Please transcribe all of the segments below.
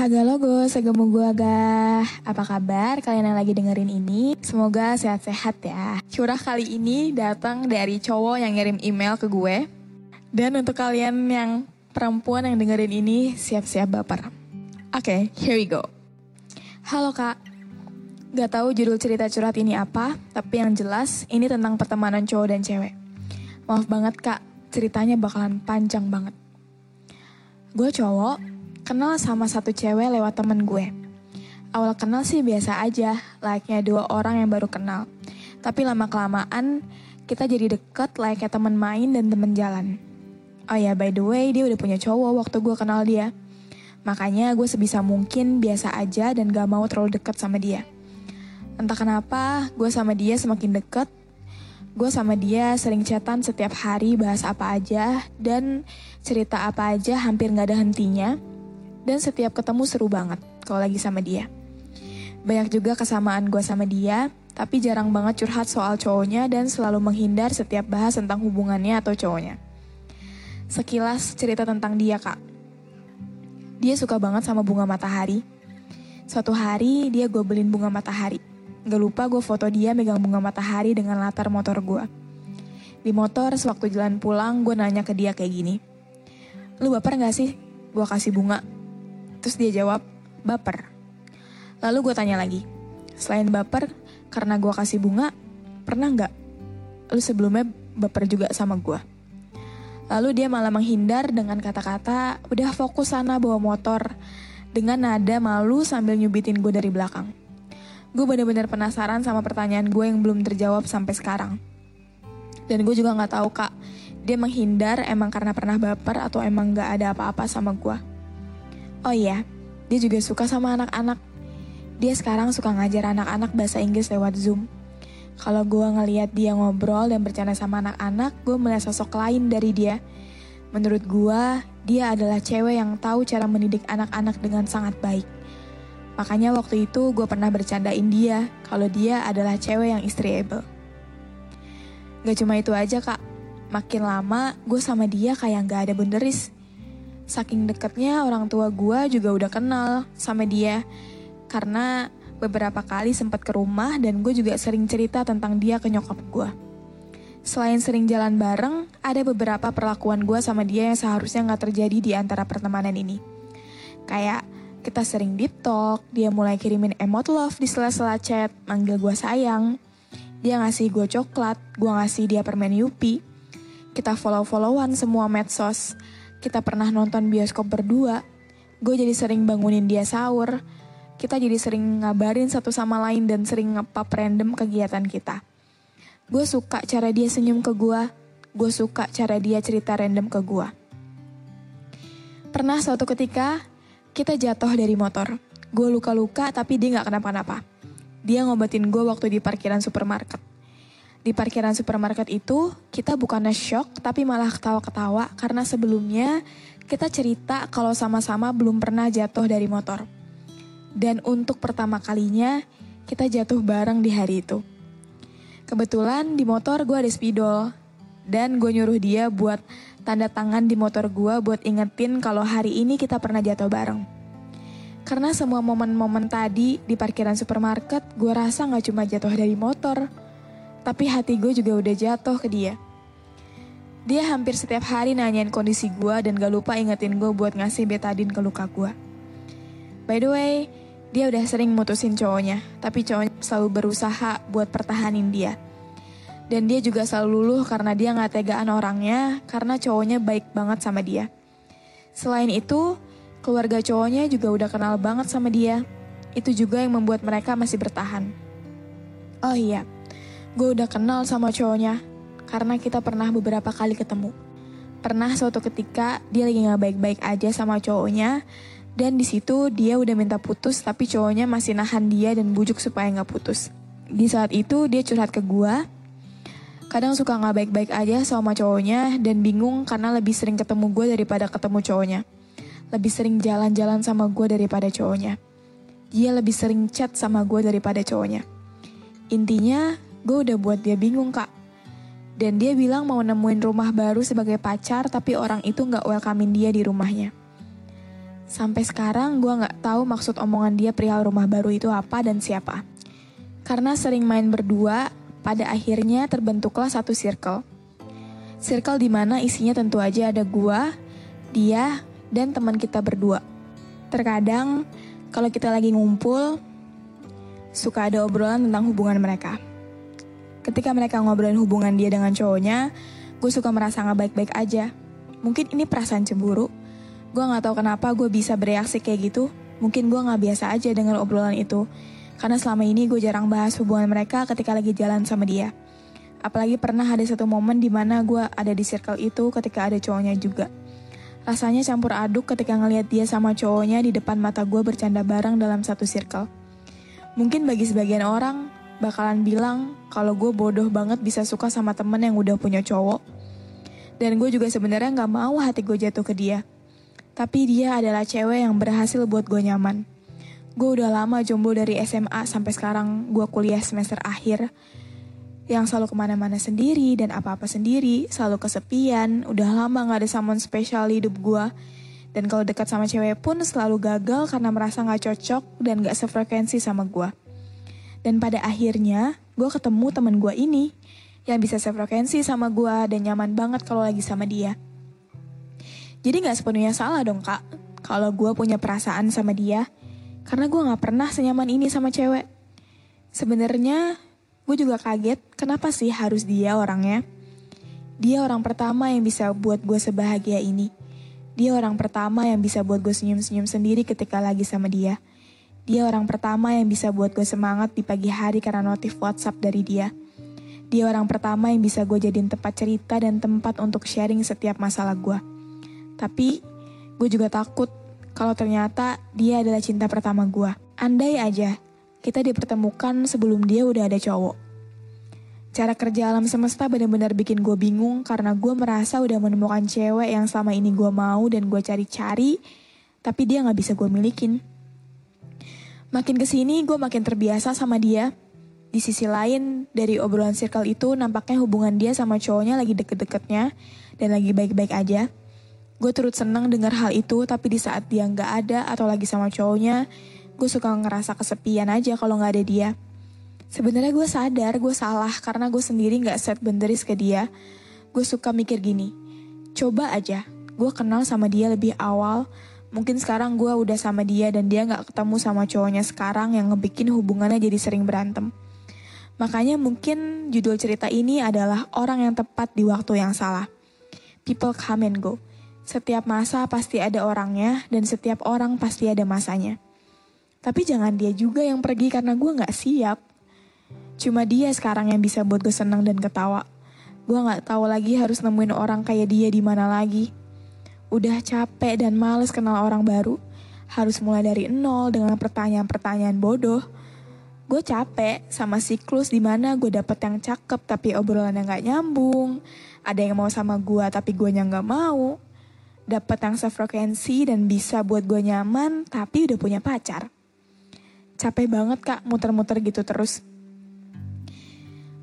Haga logo, segemu gua agak Apa kabar kalian yang lagi dengerin ini? Semoga sehat-sehat ya. Curah kali ini datang dari cowok yang ngirim email ke gue. Dan untuk kalian yang perempuan yang dengerin ini, siap-siap baper. Oke, okay, here we go. Halo kak, Gak tahu judul cerita curhat ini apa, tapi yang jelas ini tentang pertemanan cowok dan cewek. Maaf banget kak, ceritanya bakalan panjang banget. Gue cowok, kenal sama satu cewek lewat temen gue. Awal kenal sih biasa aja, layaknya dua orang yang baru kenal. Tapi lama-kelamaan, kita jadi deket layaknya temen main dan temen jalan. Oh ya, by the way, dia udah punya cowok waktu gue kenal dia. Makanya gue sebisa mungkin biasa aja dan gak mau terlalu deket sama dia. Entah kenapa, gue sama dia semakin deket. Gue sama dia sering chatan setiap hari bahas apa aja, dan cerita apa aja hampir gak ada hentinya dan setiap ketemu seru banget kalau lagi sama dia. Banyak juga kesamaan gue sama dia, tapi jarang banget curhat soal cowoknya dan selalu menghindar setiap bahas tentang hubungannya atau cowoknya. Sekilas cerita tentang dia kak. Dia suka banget sama bunga matahari. Suatu hari dia gue beliin bunga matahari. Gak lupa gue foto dia megang bunga matahari dengan latar motor gue. Di motor sewaktu jalan pulang gue nanya ke dia kayak gini. Lu baper gak sih? Gue kasih bunga Terus dia jawab, baper. Lalu gue tanya lagi, selain baper, karena gue kasih bunga, pernah nggak lu sebelumnya baper juga sama gue? Lalu dia malah menghindar dengan kata-kata, udah fokus sana bawa motor, dengan nada malu sambil nyubitin gue dari belakang. Gue bener-bener penasaran sama pertanyaan gue yang belum terjawab sampai sekarang. Dan gue juga gak tahu kak, dia menghindar emang karena pernah baper atau emang gak ada apa-apa sama gue. Oh iya, dia juga suka sama anak-anak. Dia sekarang suka ngajar anak-anak bahasa Inggris lewat Zoom. Kalau gue ngeliat dia ngobrol dan bercanda sama anak-anak, gue melihat sosok lain dari dia. Menurut gue, dia adalah cewek yang tahu cara mendidik anak-anak dengan sangat baik. Makanya waktu itu gue pernah bercandain dia kalau dia adalah cewek yang istriable. Gak cuma itu aja kak, makin lama gue sama dia kayak gak ada bunderis. Saking deketnya orang tua gue juga udah kenal sama dia. Karena beberapa kali sempat ke rumah dan gue juga sering cerita tentang dia ke nyokap gue. Selain sering jalan bareng, ada beberapa perlakuan gue sama dia yang seharusnya gak terjadi di antara pertemanan ini. Kayak kita sering deep talk, dia mulai kirimin emot love di sela-sela chat, manggil gue sayang. Dia ngasih gue coklat, gue ngasih dia permen Yupi. Kita follow-followan semua medsos kita pernah nonton bioskop berdua. Gue jadi sering bangunin dia sahur. Kita jadi sering ngabarin satu sama lain dan sering ngepap random kegiatan kita. Gue suka cara dia senyum ke gue. Gue suka cara dia cerita random ke gue. Pernah suatu ketika, kita jatuh dari motor. Gue luka-luka tapi dia gak kenapa-napa. Dia ngobatin gue waktu di parkiran supermarket. Di parkiran supermarket itu, kita bukannya shock tapi malah ketawa-ketawa karena sebelumnya kita cerita kalau sama-sama belum pernah jatuh dari motor. Dan untuk pertama kalinya, kita jatuh bareng di hari itu. Kebetulan di motor gue ada spidol, dan gue nyuruh dia buat tanda tangan di motor gue buat ingetin kalau hari ini kita pernah jatuh bareng. Karena semua momen-momen tadi di parkiran supermarket, gue rasa gak cuma jatuh dari motor, Tapi hati gue juga udah jatuh ke dia. Dia hampir setiap hari nanyain kondisi gue dan gak lupa ingetin gue buat ngasih betadin ke luka gue. By the way, dia udah sering mutusin cowoknya, tapi cowoknya selalu berusaha buat pertahanin dia. Dan dia juga selalu luluh karena dia gak tegaan orangnya, karena cowoknya baik banget sama dia. Selain itu, keluarga cowoknya juga udah kenal banget sama dia. Itu juga yang membuat mereka masih bertahan. Oh iya, gue udah kenal sama cowoknya, karena kita pernah beberapa kali ketemu. Pernah suatu ketika dia lagi gak baik-baik aja sama cowoknya, dan di situ dia udah minta putus tapi cowoknya masih nahan dia dan bujuk supaya gak putus. Di saat itu dia curhat ke gue, kadang suka gak baik-baik aja sama cowoknya dan bingung karena lebih sering ketemu gue daripada ketemu cowoknya. Lebih sering jalan-jalan sama gue daripada cowoknya. Dia lebih sering chat sama gue daripada cowoknya. Intinya, gue udah buat dia bingung kak dan dia bilang mau nemuin rumah baru sebagai pacar tapi orang itu gak welcomein dia di rumahnya. Sampai sekarang gue gak tahu maksud omongan dia perihal rumah baru itu apa dan siapa. Karena sering main berdua, pada akhirnya terbentuklah satu circle. Circle di mana isinya tentu aja ada gue, dia, dan teman kita berdua. Terkadang kalau kita lagi ngumpul, suka ada obrolan tentang hubungan mereka ketika mereka ngobrolin hubungan dia dengan cowoknya, gue suka merasa gak baik-baik aja. Mungkin ini perasaan cemburu. Gue gak tahu kenapa gue bisa bereaksi kayak gitu. Mungkin gue gak biasa aja dengan obrolan itu. Karena selama ini gue jarang bahas hubungan mereka ketika lagi jalan sama dia. Apalagi pernah ada satu momen di mana gue ada di circle itu ketika ada cowoknya juga. Rasanya campur aduk ketika ngelihat dia sama cowoknya di depan mata gue bercanda bareng dalam satu circle. Mungkin bagi sebagian orang, bakalan bilang kalau gue bodoh banget bisa suka sama temen yang udah punya cowok. Dan gue juga sebenarnya gak mau hati gue jatuh ke dia. Tapi dia adalah cewek yang berhasil buat gue nyaman. Gue udah lama jomblo dari SMA sampai sekarang gue kuliah semester akhir. Yang selalu ke mana-mana sendiri dan apa-apa sendiri, selalu kesepian, udah lama gak ada someone spesial di hidup gue. Dan kalau dekat sama cewek pun selalu gagal karena merasa gak cocok dan gak sefrekuensi sama gue. Dan pada akhirnya gue ketemu temen gue ini yang bisa sefrekuensi sama gue dan nyaman banget kalau lagi sama dia. Jadi gak sepenuhnya salah dong kak kalau gue punya perasaan sama dia karena gue gak pernah senyaman ini sama cewek. Sebenarnya gue juga kaget kenapa sih harus dia orangnya. Dia orang pertama yang bisa buat gue sebahagia ini. Dia orang pertama yang bisa buat gue senyum-senyum sendiri ketika lagi sama dia. Dia orang pertama yang bisa buat gue semangat di pagi hari karena notif WhatsApp dari dia. Dia orang pertama yang bisa gue jadiin tempat cerita dan tempat untuk sharing setiap masalah gue. Tapi gue juga takut kalau ternyata dia adalah cinta pertama gue. Andai aja kita dipertemukan sebelum dia udah ada cowok. Cara kerja alam semesta benar-benar bikin gue bingung karena gue merasa udah menemukan cewek yang selama ini gue mau dan gue cari-cari, tapi dia gak bisa gue milikin. Makin ke sini gue makin terbiasa sama dia. Di sisi lain, dari obrolan circle itu nampaknya hubungan dia sama cowoknya lagi deket-deketnya dan lagi baik-baik aja. Gue turut senang dengar hal itu, tapi di saat dia nggak ada atau lagi sama cowoknya, gue suka ngerasa kesepian aja kalau nggak ada dia. Sebenarnya gue sadar gue salah karena gue sendiri nggak set boundaries ke dia. Gue suka mikir gini, coba aja gue kenal sama dia lebih awal, Mungkin sekarang gue udah sama dia dan dia gak ketemu sama cowoknya sekarang yang ngebikin hubungannya jadi sering berantem. Makanya mungkin judul cerita ini adalah orang yang tepat di waktu yang salah. People come and go. Setiap masa pasti ada orangnya dan setiap orang pasti ada masanya. Tapi jangan dia juga yang pergi karena gue gak siap. Cuma dia sekarang yang bisa buat gue senang dan ketawa. Gue gak tahu lagi harus nemuin orang kayak dia di mana lagi. Udah capek dan males kenal orang baru. Harus mulai dari nol dengan pertanyaan-pertanyaan bodoh. Gue capek sama siklus di mana gue dapet yang cakep tapi obrolannya gak nyambung. Ada yang mau sama gue tapi gue yang gak mau. Dapet yang sefrekuensi dan bisa buat gue nyaman tapi udah punya pacar. Capek banget kak muter-muter gitu terus.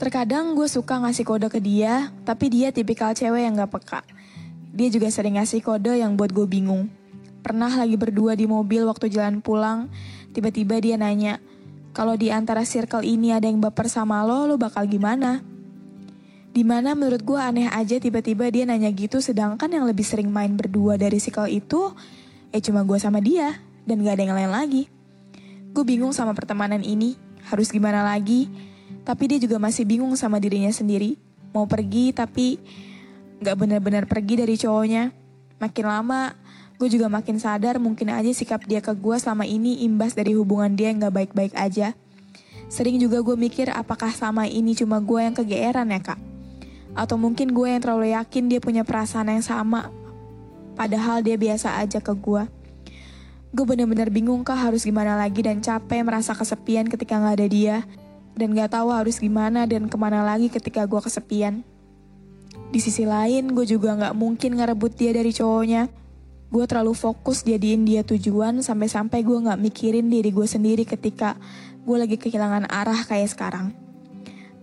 Terkadang gue suka ngasih kode ke dia, tapi dia tipikal cewek yang gak peka. Dia juga sering ngasih kode yang buat gue bingung. Pernah lagi berdua di mobil waktu jalan pulang, tiba-tiba dia nanya, Kalau di antara circle ini ada yang baper sama lo, lo bakal gimana? Di mana menurut gue aneh aja tiba-tiba dia nanya gitu sedangkan yang lebih sering main berdua dari circle itu eh cuma gue sama dia dan gak ada yang lain lagi. Gue bingung sama pertemanan ini, harus gimana lagi. Tapi dia juga masih bingung sama dirinya sendiri. Mau pergi tapi gak benar-benar pergi dari cowoknya. Makin lama, gue juga makin sadar mungkin aja sikap dia ke gue selama ini imbas dari hubungan dia yang gak baik-baik aja. Sering juga gue mikir apakah sama ini cuma gue yang kegeeran ya kak? Atau mungkin gue yang terlalu yakin dia punya perasaan yang sama, padahal dia biasa aja ke gue. Gue bener-bener bingung kah harus gimana lagi dan capek merasa kesepian ketika gak ada dia. Dan gak tahu harus gimana dan ke mana lagi ketika gue kesepian. Di sisi lain, gue juga gak mungkin ngerebut dia dari cowoknya. Gue terlalu fokus jadiin dia tujuan sampai-sampai gue gak mikirin diri gue sendiri ketika gue lagi kehilangan arah kayak sekarang.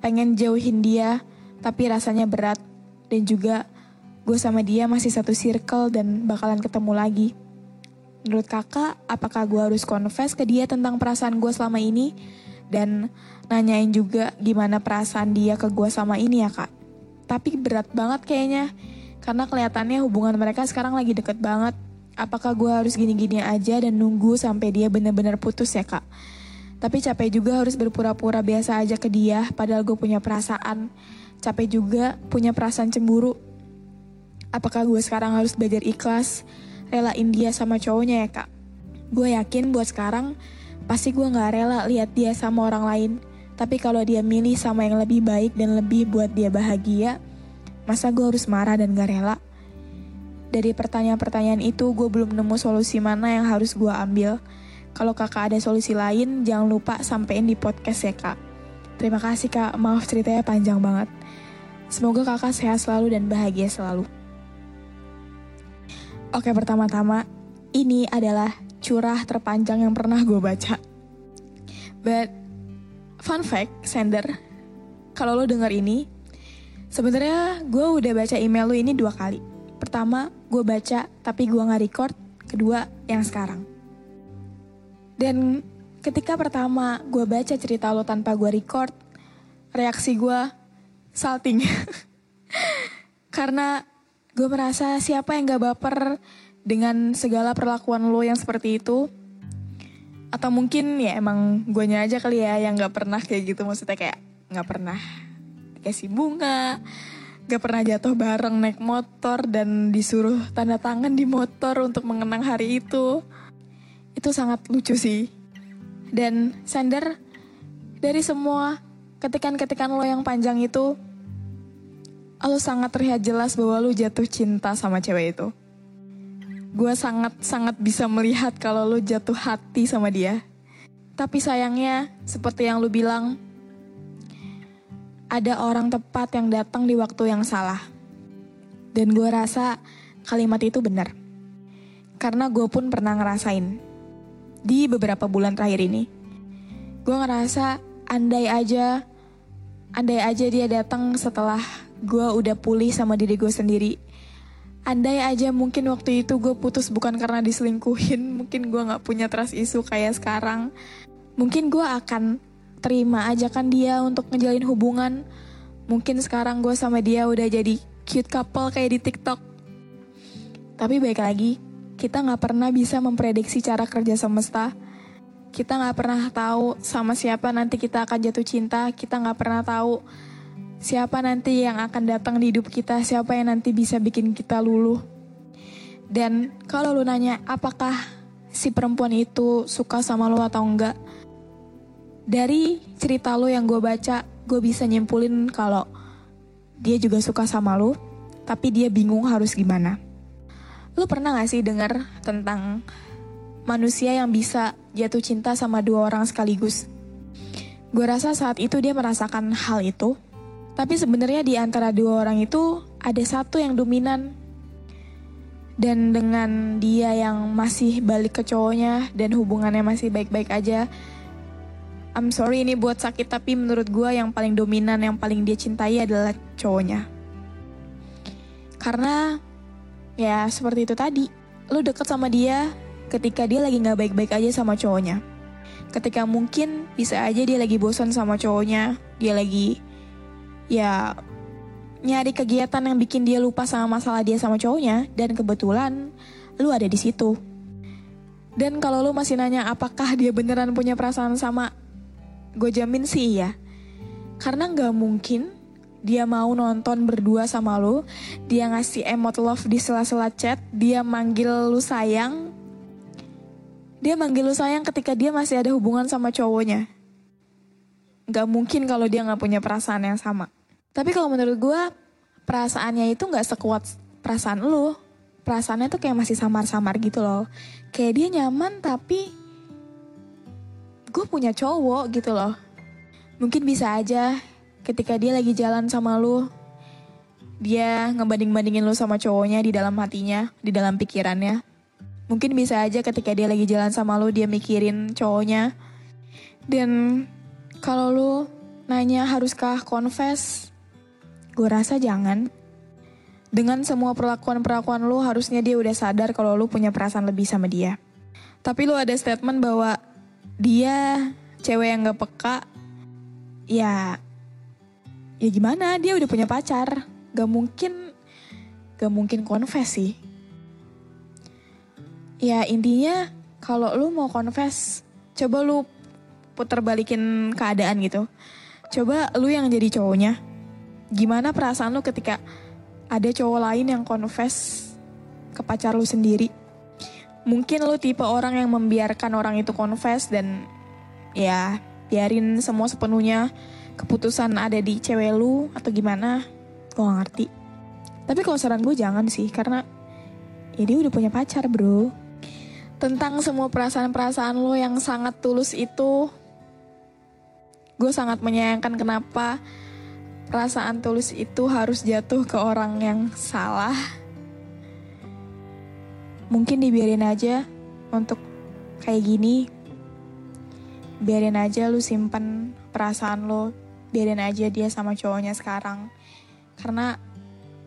Pengen jauhin dia, tapi rasanya berat. Dan juga gue sama dia masih satu circle dan bakalan ketemu lagi. Menurut kakak, apakah gue harus confess ke dia tentang perasaan gue selama ini? Dan nanyain juga gimana perasaan dia ke gue sama ini ya kak. Tapi berat banget kayaknya. Karena kelihatannya hubungan mereka sekarang lagi deket banget. Apakah gue harus gini-gini aja dan nunggu sampai dia bener-bener putus ya kak? Tapi capek juga harus berpura-pura biasa aja ke dia, padahal gue punya perasaan. Capek juga punya perasaan cemburu. Apakah gue sekarang harus belajar ikhlas? relain dia sama cowoknya ya kak. Gue yakin buat sekarang pasti gue gak rela lihat dia sama orang lain. Tapi kalau dia milih sama yang lebih baik dan lebih buat dia bahagia, masa gue harus marah dan gak rela? Dari pertanyaan-pertanyaan itu gue belum nemu solusi mana yang harus gue ambil. Kalau kakak ada solusi lain, jangan lupa sampein di podcast ya kak. Terima kasih kak, maaf ceritanya panjang banget. Semoga kakak sehat selalu dan bahagia selalu. Oke, pertama-tama, ini adalah curah terpanjang yang pernah gue baca. But, fun fact, sender, kalau lo denger ini, sebenarnya gue udah baca email lo ini dua kali. Pertama, gue baca, tapi gue nggak record. Kedua, yang sekarang. Dan ketika pertama gue baca cerita lo tanpa gue record, reaksi gue salting. Karena Gue merasa siapa yang gak baper dengan segala perlakuan lo yang seperti itu. Atau mungkin ya emang gue aja kali ya yang gak pernah kayak gitu. Maksudnya kayak gak pernah dikasih bunga, gak pernah jatuh bareng naik motor dan disuruh tanda tangan di motor untuk mengenang hari itu. Itu sangat lucu sih. Dan Sander, dari semua ketikan-ketikan lo yang panjang itu, lo sangat terlihat jelas bahwa lo jatuh cinta sama cewek itu. Gue sangat-sangat bisa melihat kalau lo jatuh hati sama dia. Tapi sayangnya, seperti yang lo bilang, ada orang tepat yang datang di waktu yang salah. Dan gue rasa kalimat itu benar. Karena gue pun pernah ngerasain. Di beberapa bulan terakhir ini. Gue ngerasa andai aja, andai aja dia datang setelah gue udah pulih sama diri gue sendiri. Andai aja mungkin waktu itu gue putus bukan karena diselingkuhin, mungkin gue gak punya trust isu kayak sekarang. Mungkin gue akan terima ajakan dia untuk ngejalin hubungan. Mungkin sekarang gue sama dia udah jadi cute couple kayak di TikTok. Tapi baik lagi, kita gak pernah bisa memprediksi cara kerja semesta. Kita gak pernah tahu sama siapa nanti kita akan jatuh cinta. Kita gak pernah tahu siapa nanti yang akan datang di hidup kita, siapa yang nanti bisa bikin kita luluh. Dan kalau lu nanya apakah si perempuan itu suka sama lo atau enggak, dari cerita lo yang gue baca, gue bisa nyimpulin kalau dia juga suka sama lo, tapi dia bingung harus gimana. Lu pernah gak sih dengar tentang manusia yang bisa jatuh cinta sama dua orang sekaligus? Gue rasa saat itu dia merasakan hal itu, tapi sebenarnya di antara dua orang itu ada satu yang dominan. Dan dengan dia yang masih balik ke cowoknya dan hubungannya masih baik-baik aja. I'm sorry ini buat sakit tapi menurut gue yang paling dominan, yang paling dia cintai adalah cowoknya. Karena ya seperti itu tadi, lu deket sama dia ketika dia lagi gak baik-baik aja sama cowoknya. Ketika mungkin bisa aja dia lagi bosan sama cowoknya, dia lagi ya nyari kegiatan yang bikin dia lupa sama masalah dia sama cowoknya dan kebetulan lu ada di situ. Dan kalau lu masih nanya apakah dia beneran punya perasaan sama gue jamin sih ya. Karena nggak mungkin dia mau nonton berdua sama lu, dia ngasih emot love di sela-sela chat, dia manggil lu sayang, dia manggil lu sayang ketika dia masih ada hubungan sama cowoknya. Gak mungkin kalau dia gak punya perasaan yang sama. Tapi kalau menurut gue, perasaannya itu gak sekuat perasaan lu. Perasaannya tuh kayak masih samar-samar gitu loh. Kayak dia nyaman tapi gue punya cowok gitu loh. Mungkin bisa aja ketika dia lagi jalan sama lu, dia ngebanding-bandingin lu sama cowoknya di dalam hatinya, di dalam pikirannya. Mungkin bisa aja ketika dia lagi jalan sama lu, dia mikirin cowoknya. Dan kalau lu nanya haruskah confess, gue rasa jangan. Dengan semua perlakuan-perlakuan lu, harusnya dia udah sadar kalau lu punya perasaan lebih sama dia. Tapi lu ada statement bahwa dia cewek yang gak peka, ya ya gimana? Dia udah punya pacar. Gak mungkin gak mungkin confess sih. Ya intinya kalau lu mau confess coba lu puter balikin keadaan gitu. Coba lu yang jadi cowoknya gimana perasaan lu ketika ada cowok lain yang confess ke pacar lu sendiri? Mungkin lu tipe orang yang membiarkan orang itu confess dan ya biarin semua sepenuhnya keputusan ada di cewek lu atau gimana gue gak ngerti. Tapi kalau saran gue jangan sih karena ya dia udah punya pacar bro. Tentang semua perasaan-perasaan lo yang sangat tulus itu gue sangat menyayangkan kenapa perasaan tulus itu harus jatuh ke orang yang salah. Mungkin dibiarin aja untuk kayak gini. Biarin aja lu simpen perasaan lo biarin aja dia sama cowoknya sekarang. Karena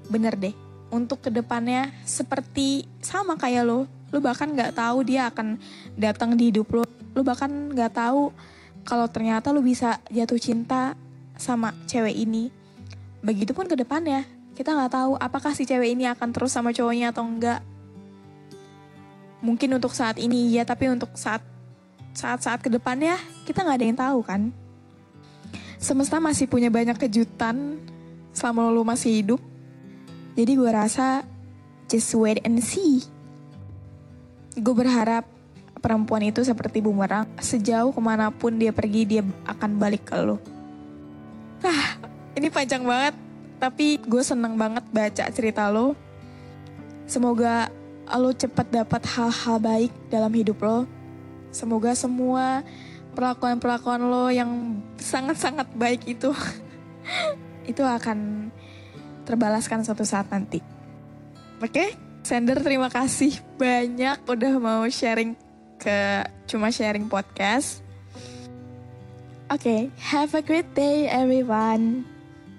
bener deh untuk ke depannya seperti sama kayak lo lu bahkan nggak tahu dia akan datang di hidup lo lu bahkan nggak tahu kalau ternyata lu bisa jatuh cinta sama cewek ini begitupun ke depannya kita nggak tahu apakah si cewek ini akan terus sama cowoknya atau enggak mungkin untuk saat ini ya tapi untuk saat saat-saat ke depannya kita nggak ada yang tahu kan. Semesta masih punya banyak kejutan selama lo masih hidup. Jadi gue rasa just wait and see. Gue berharap perempuan itu seperti bumerang. Sejauh ke mana pun dia pergi dia akan balik ke lo. Ini panjang banget. Tapi gue seneng banget baca cerita lo. Semoga lo cepat dapat hal-hal baik dalam hidup lo Semoga semua perlakuan-perlakuan lo yang sangat-sangat baik itu itu akan terbalaskan suatu saat nanti. Oke, okay? Sender terima kasih banyak udah mau sharing ke cuma sharing podcast. Oke, okay, have a great day everyone.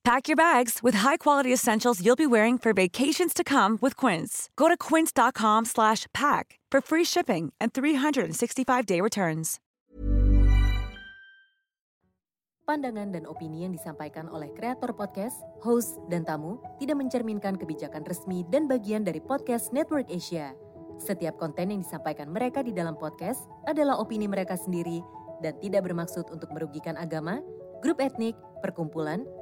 Pack your bags with high-quality essentials you'll be wearing for vacations to come with Quince. Go to quince.com/pack for free shipping and 365-day returns. Pandangan dan opini yang disampaikan oleh kreator podcast, host, dan tamu tidak mencerminkan kebijakan resmi dan bagian dari podcast Network Asia. Setiap konten yang disampaikan mereka di dalam podcast adalah opini mereka sendiri dan tidak bermaksud untuk merugikan agama, grup etnik, perkumpulan,